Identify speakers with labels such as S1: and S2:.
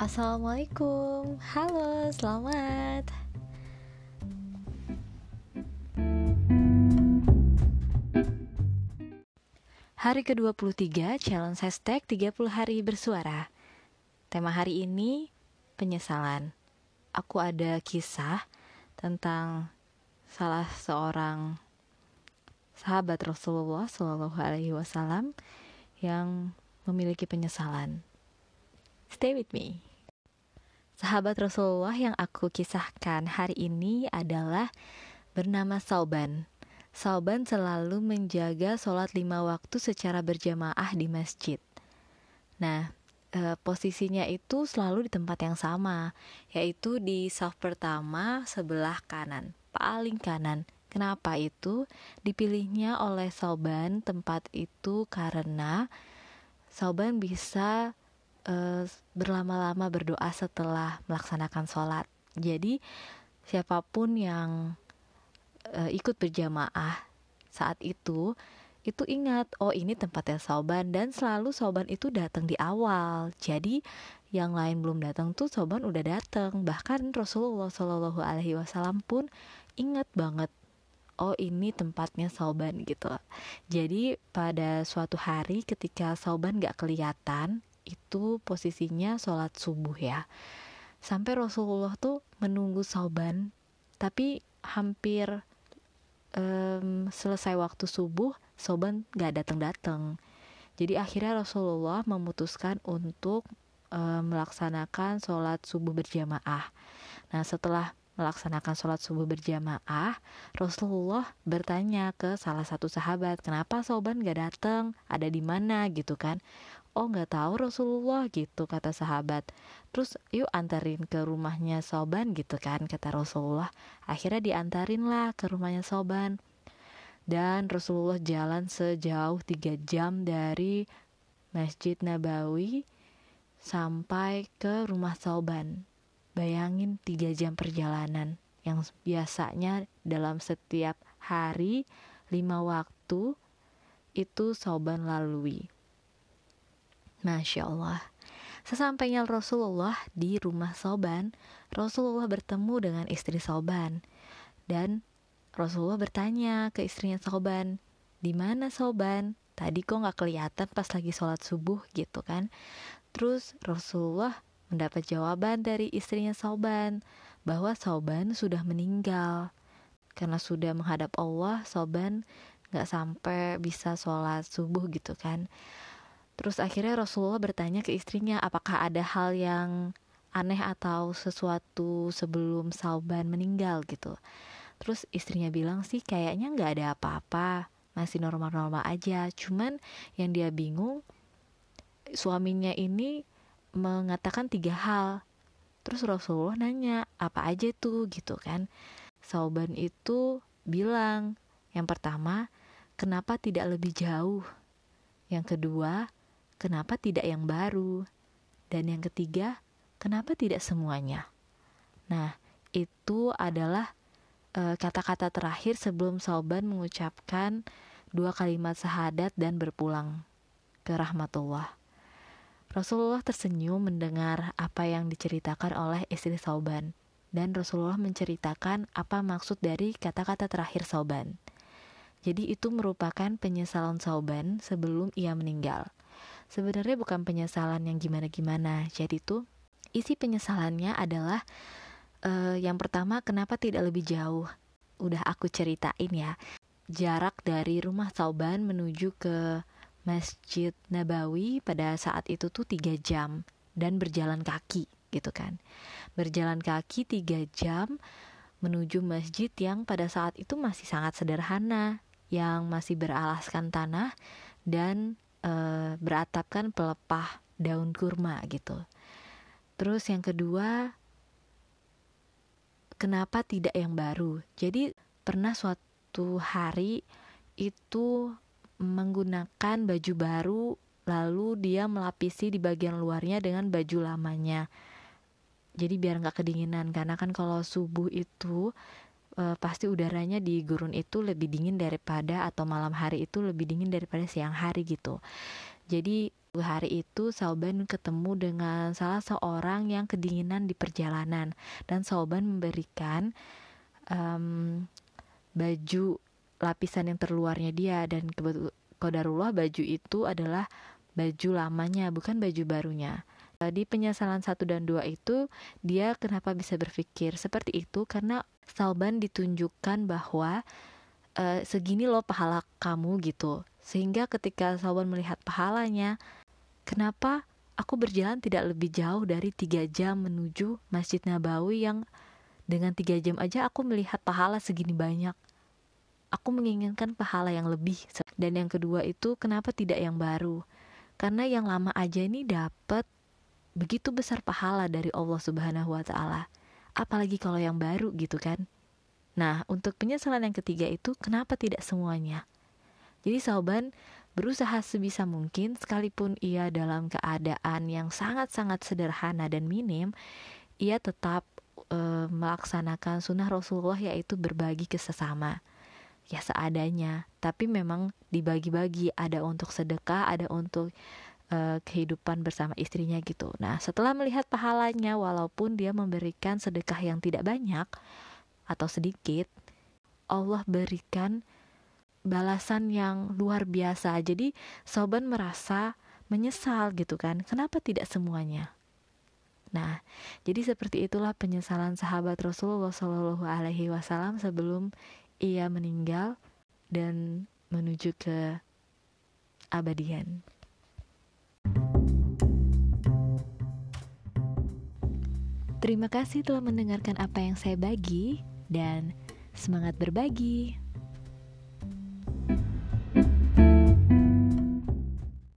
S1: Assalamualaikum, halo, selamat. Hari ke-23 challenge hashtag 30 hari bersuara Tema hari ini penyesalan Aku ada kisah tentang salah seorang sahabat Rasulullah Shallallahu Alaihi Wasallam yang memiliki penyesalan. Stay with me. Sahabat Rasulullah yang aku kisahkan hari ini adalah bernama Sauban. Sauban selalu menjaga sholat lima waktu secara berjamaah di masjid. Nah, e, posisinya itu selalu di tempat yang sama, yaitu di saf pertama sebelah kanan, paling kanan. Kenapa itu? Dipilihnya oleh Sauban tempat itu karena Sauban bisa e, berlama-lama berdoa setelah melaksanakan sholat. Jadi siapa pun yang uh, ikut berjamaah saat itu itu ingat oh ini tempatnya Soban dan selalu Soban itu datang di awal. Jadi yang lain belum datang tuh Soban udah datang. Bahkan Rasulullah Shallallahu Alaihi Wasallam pun ingat banget oh ini tempatnya Soban gitu. Jadi pada suatu hari ketika Soban gak kelihatan itu posisinya sholat subuh ya. Sampai Rasulullah tuh menunggu Soban tapi hampir um, selesai waktu subuh Soban gak datang-datang jadi akhirnya Rasulullah memutuskan untuk um, melaksanakan sholat subuh berjamaah. Nah setelah melaksanakan sholat subuh berjamaah, Rasulullah bertanya ke salah satu sahabat, kenapa Soban gak datang, ada di mana? Gitu kan? Oh nggak tahu Rasulullah gitu kata sahabat. Terus yuk antarin ke rumahnya Soban gitu kan kata Rasulullah. Akhirnya diantarin lah ke rumahnya Soban. Dan Rasulullah jalan sejauh tiga jam dari Masjid Nabawi sampai ke rumah Soban. Bayangin tiga jam perjalanan yang biasanya dalam setiap hari lima waktu itu Soban lalui Masya Allah. Sesampainya Rasulullah di rumah Soban, Rasulullah bertemu dengan istri Soban. Dan Rasulullah bertanya ke istrinya Soban, di mana Soban? Tadi kok nggak kelihatan pas lagi sholat subuh gitu kan? Terus Rasulullah mendapat jawaban dari istrinya Soban bahwa Soban sudah meninggal karena sudah menghadap Allah. Soban nggak sampai bisa sholat subuh gitu kan? Terus akhirnya Rasulullah bertanya ke istrinya apakah ada hal yang aneh atau sesuatu sebelum Sauban meninggal gitu. Terus istrinya bilang sih kayaknya nggak ada apa-apa, masih normal-normal aja. Cuman yang dia bingung suaminya ini mengatakan tiga hal. Terus Rasulullah nanya apa aja tuh gitu kan. Sauban itu bilang yang pertama kenapa tidak lebih jauh. Yang kedua, kenapa tidak yang baru? Dan yang ketiga, kenapa tidak semuanya? Nah, itu adalah eh, kata-kata uh, terakhir sebelum Sauban mengucapkan dua kalimat syahadat dan berpulang ke rahmatullah. Rasulullah tersenyum mendengar apa yang diceritakan oleh istri Sauban dan Rasulullah menceritakan apa maksud dari kata-kata terakhir Sauban. Jadi itu merupakan penyesalan Sauban sebelum ia meninggal sebenarnya bukan penyesalan yang gimana-gimana. Jadi tuh isi penyesalannya adalah uh, yang pertama kenapa tidak lebih jauh. Udah aku ceritain ya. Jarak dari rumah Sauban menuju ke Masjid Nabawi pada saat itu tuh tiga jam dan berjalan kaki gitu kan. Berjalan kaki tiga jam menuju masjid yang pada saat itu masih sangat sederhana, yang masih beralaskan tanah dan uh, beratapkan pelepah daun kurma gitu. Terus yang kedua, kenapa tidak yang baru? Jadi pernah suatu hari itu menggunakan baju baru lalu dia melapisi di bagian luarnya dengan baju lamanya. Jadi biar nggak kedinginan karena kan kalau subuh itu uh, pasti udaranya di gurun itu lebih dingin daripada atau malam hari itu lebih dingin daripada siang hari gitu. Jadi Hari itu Sauban ketemu dengan salah seorang yang kedinginan di perjalanan dan Sauban memberikan um, baju lapisan yang terluarnya dia dan kodarullah baju itu adalah baju lamanya bukan baju barunya. Di penyesalan satu dan dua itu dia kenapa bisa berpikir seperti itu karena Sauban ditunjukkan bahwa e, segini loh pahala kamu gitu sehingga ketika Sauban melihat pahalanya Kenapa aku berjalan tidak lebih jauh dari tiga jam menuju Masjid Nabawi yang dengan tiga jam aja aku melihat pahala segini banyak. Aku menginginkan pahala yang lebih. Dan yang kedua itu kenapa tidak yang baru? Karena yang lama aja ini dapat begitu besar pahala dari Allah Subhanahu wa taala. Apalagi kalau yang baru gitu kan. Nah, untuk penyesalan yang ketiga itu kenapa tidak semuanya? Jadi Sauban berusaha sebisa mungkin sekalipun ia dalam keadaan yang sangat-sangat sederhana dan minim, ia tetap e, melaksanakan sunnah Rasulullah yaitu berbagi ke sesama. Ya seadanya, tapi memang dibagi-bagi, ada untuk sedekah, ada untuk e, kehidupan bersama istrinya gitu. Nah, setelah melihat pahalanya walaupun dia memberikan sedekah yang tidak banyak atau sedikit, Allah berikan balasan yang luar biasa. Jadi Soban merasa menyesal gitu kan. Kenapa tidak semuanya? Nah, jadi seperti itulah penyesalan sahabat Rasulullah Shallallahu Alaihi Wasallam sebelum ia meninggal dan menuju ke abadian. Terima kasih telah mendengarkan apa yang saya bagi dan semangat berbagi.